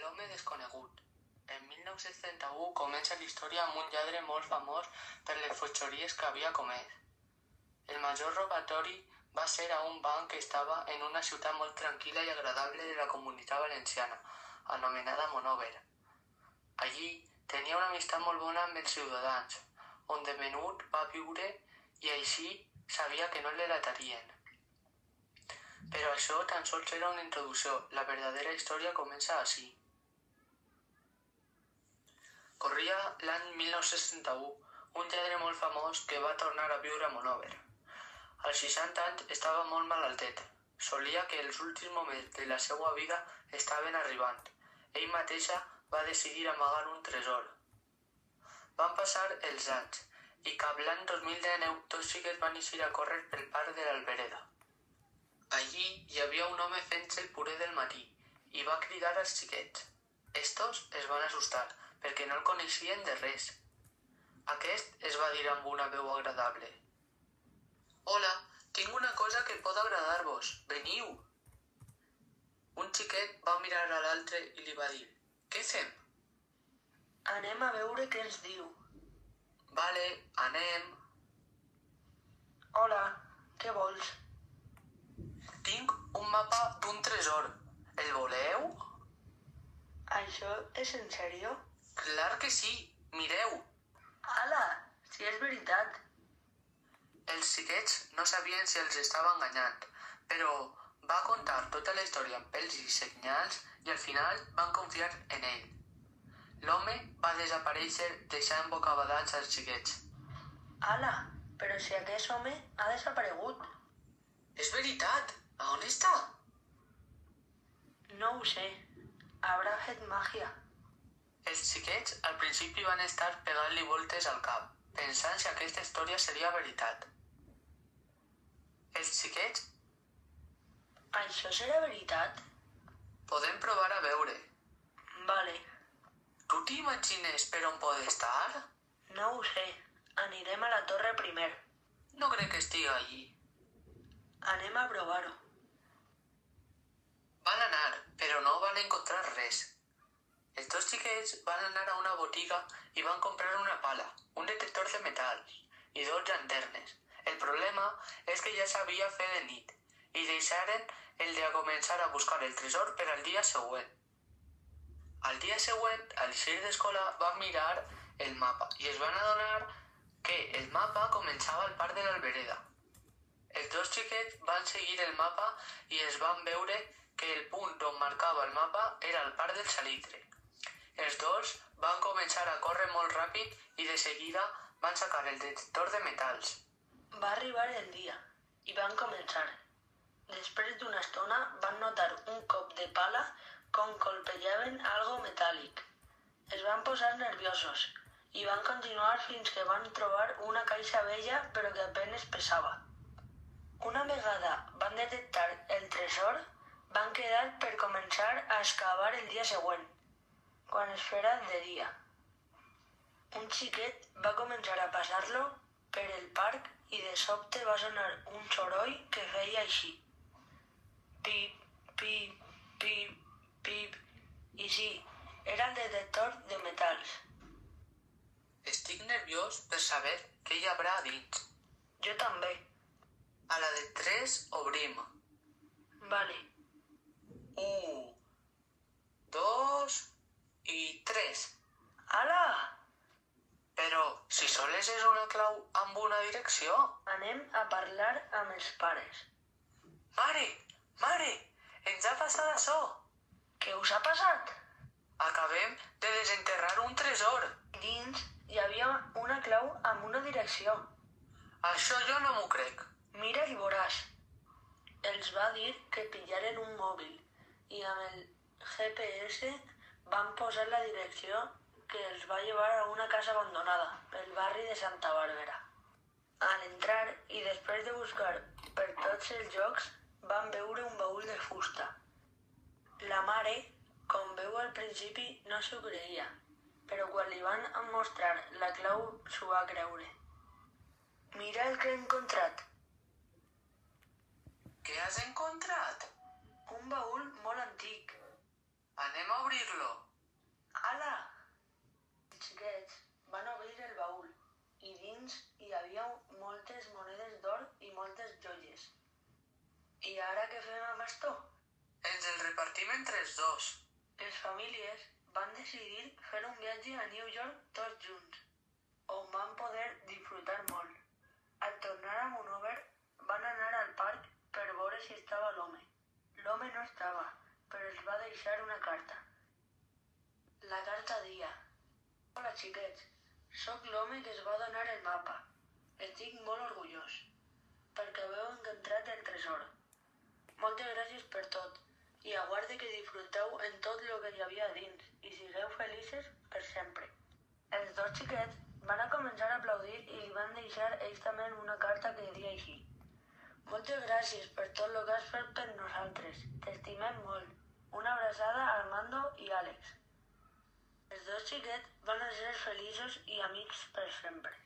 L'home desconegut. En 1931 comença la història amb un lladre molt famós per les fotxories que havia comès. El major robatori va ser a un banc que estava en una ciutat molt tranquil·la i agradable de la comunitat valenciana, anomenada Monover. Allí tenia una amistat molt bona amb els ciutadans, on de menut va viure i així sabia que no l'elatarien. Però això tan sols era una introducció, la verdadera història comença així. Corria l'any 1961, un lladre molt famós que va tornar a viure a Monover. Als 60 anys estava molt malaltet. Solia que els últims moments de la seva vida estaven arribant. Ell mateixa va decidir amagar un tresor. Van passar els anys i cap l'any 2019 dos xiquets van eixir a córrer pel parc de l'Albereda. Allí hi havia un home fent el puré del matí i va cridar als xiquets. Estos es van assustar perquè no el coneixien de res. Aquest es va dir amb una veu agradable. Hola, tinc una cosa que pot agradar-vos. Veniu! Un xiquet va mirar a l'altre i li va dir Què fem? Anem a veure què ens diu. Vale, anem. Hola, què vols? Tinc un mapa d'un tresor. El voleu? Això és en sèrio? Clar que sí. Mireu. Ala, si és veritat. Els xiquets no sabien si els estava enganyant, però va contar tota la història amb pels i senyals i al final van confiar en ell. L'home va desaparèixer deixant bocabadats als xiquets. Ala, però si aquest home ha desaparegut. És veritat! A on està? No ho sé. Haurà fet màgia. Els xiquets al principi van estar pegant-li voltes al cap, pensant si aquesta història seria veritat. Els xiquets Això serà veritat? podem provar a veure. Vale, Tu t'imagines per on pot estar? no ho sé. Anirem a la torre primer. No crec que estiga allí. Anem a provar-ho. Van anar, però no van encontrar res. Els dos xiquets van anar a una botiga i van comprar una pala, un detector de metalls i dos llanternes. El problema és que ja s'havia fet de nit i deixaren el de començar a buscar el tresor per al dia següent. Al dia següent, al eixir d'escola, van mirar el mapa i es van adonar que el mapa començava al parc de l'Albereda. Els dos xiquets van seguir el mapa i es van veure que el punt on marcava el mapa era el parc del Salitre. Els dos van començar a córrer molt ràpid i de seguida van sacar el detector de metalls. Va arribar el dia i van començar. Després d'una estona van notar un cop de pala com colpejaven algo metàl·lic. Es van posar nerviosos i van continuar fins que van trobar una caixa vella però que apenes pesava. Una vegada van detectar el tresor, van quedar per començar a excavar el dia següent, quan es fera de dia. Un xiquet va començar a passar-lo per el parc i de sobte va sonar un soroll que feia així. Pip, pip, pip, pip. I sí, era el detector de metalls. Estic nerviós per saber què hi haurà a dins. Jo també. A la de 3 obrim. Vale. 1, 2 i 3. Ala! Però si sols és una clau amb una direcció... Anem a parlar amb els pares. Mare, mare, ens ha passat això. Què us ha passat? Acabem de desenterrar un tresor. Dins hi havia una clau amb una direcció. Això jo no m'ho crec. Mira i veuràs. Els va dir que pillaren un mòbil i amb el GPS van posar la direcció que els va llevar a una casa abandonada pel barri de Santa Bàrbara. Al entrar i després de buscar per tots els jocs, van veure un baúl de fusta. La mare, com veu al principi, no s'ho creia, però quan li van mostrar la clau s'ho va creure. Mira el que he encontrat. Què has encontrat? Un baúl molt antic. Anem Anem a obrir-lo. Ala! Els xiquets van obrir el baúl i dins hi havia moltes monedes d'or i moltes joies. I ara què fem amb esto? Ens el repartim entre els dos. Les famílies van decidir fer un viatge a New York tots junts, on van poder disfrutar molt. Al tornar a Monover, van anar al parc per veure si estava l'home. L'home no estava, però els va deixar una carta. La carta dia. Hola, xiquets. Sóc l'home que es va donar el mapa. Estic molt orgullós, perquè haveu encontrat el tresor. Moltes gràcies per tot i aguarde que disfruteu en tot el que hi havia dins i sigueu felices per sempre. Els dos xiquets van a començar a aplaudir i li van deixar ells una carta que deia així. Moltes gràcies per tot el que has fet per nosaltres. T'estimem molt. Una abraçada a Armando i Àlex. Els dos xiquets van a ser feliços i amics per sempre.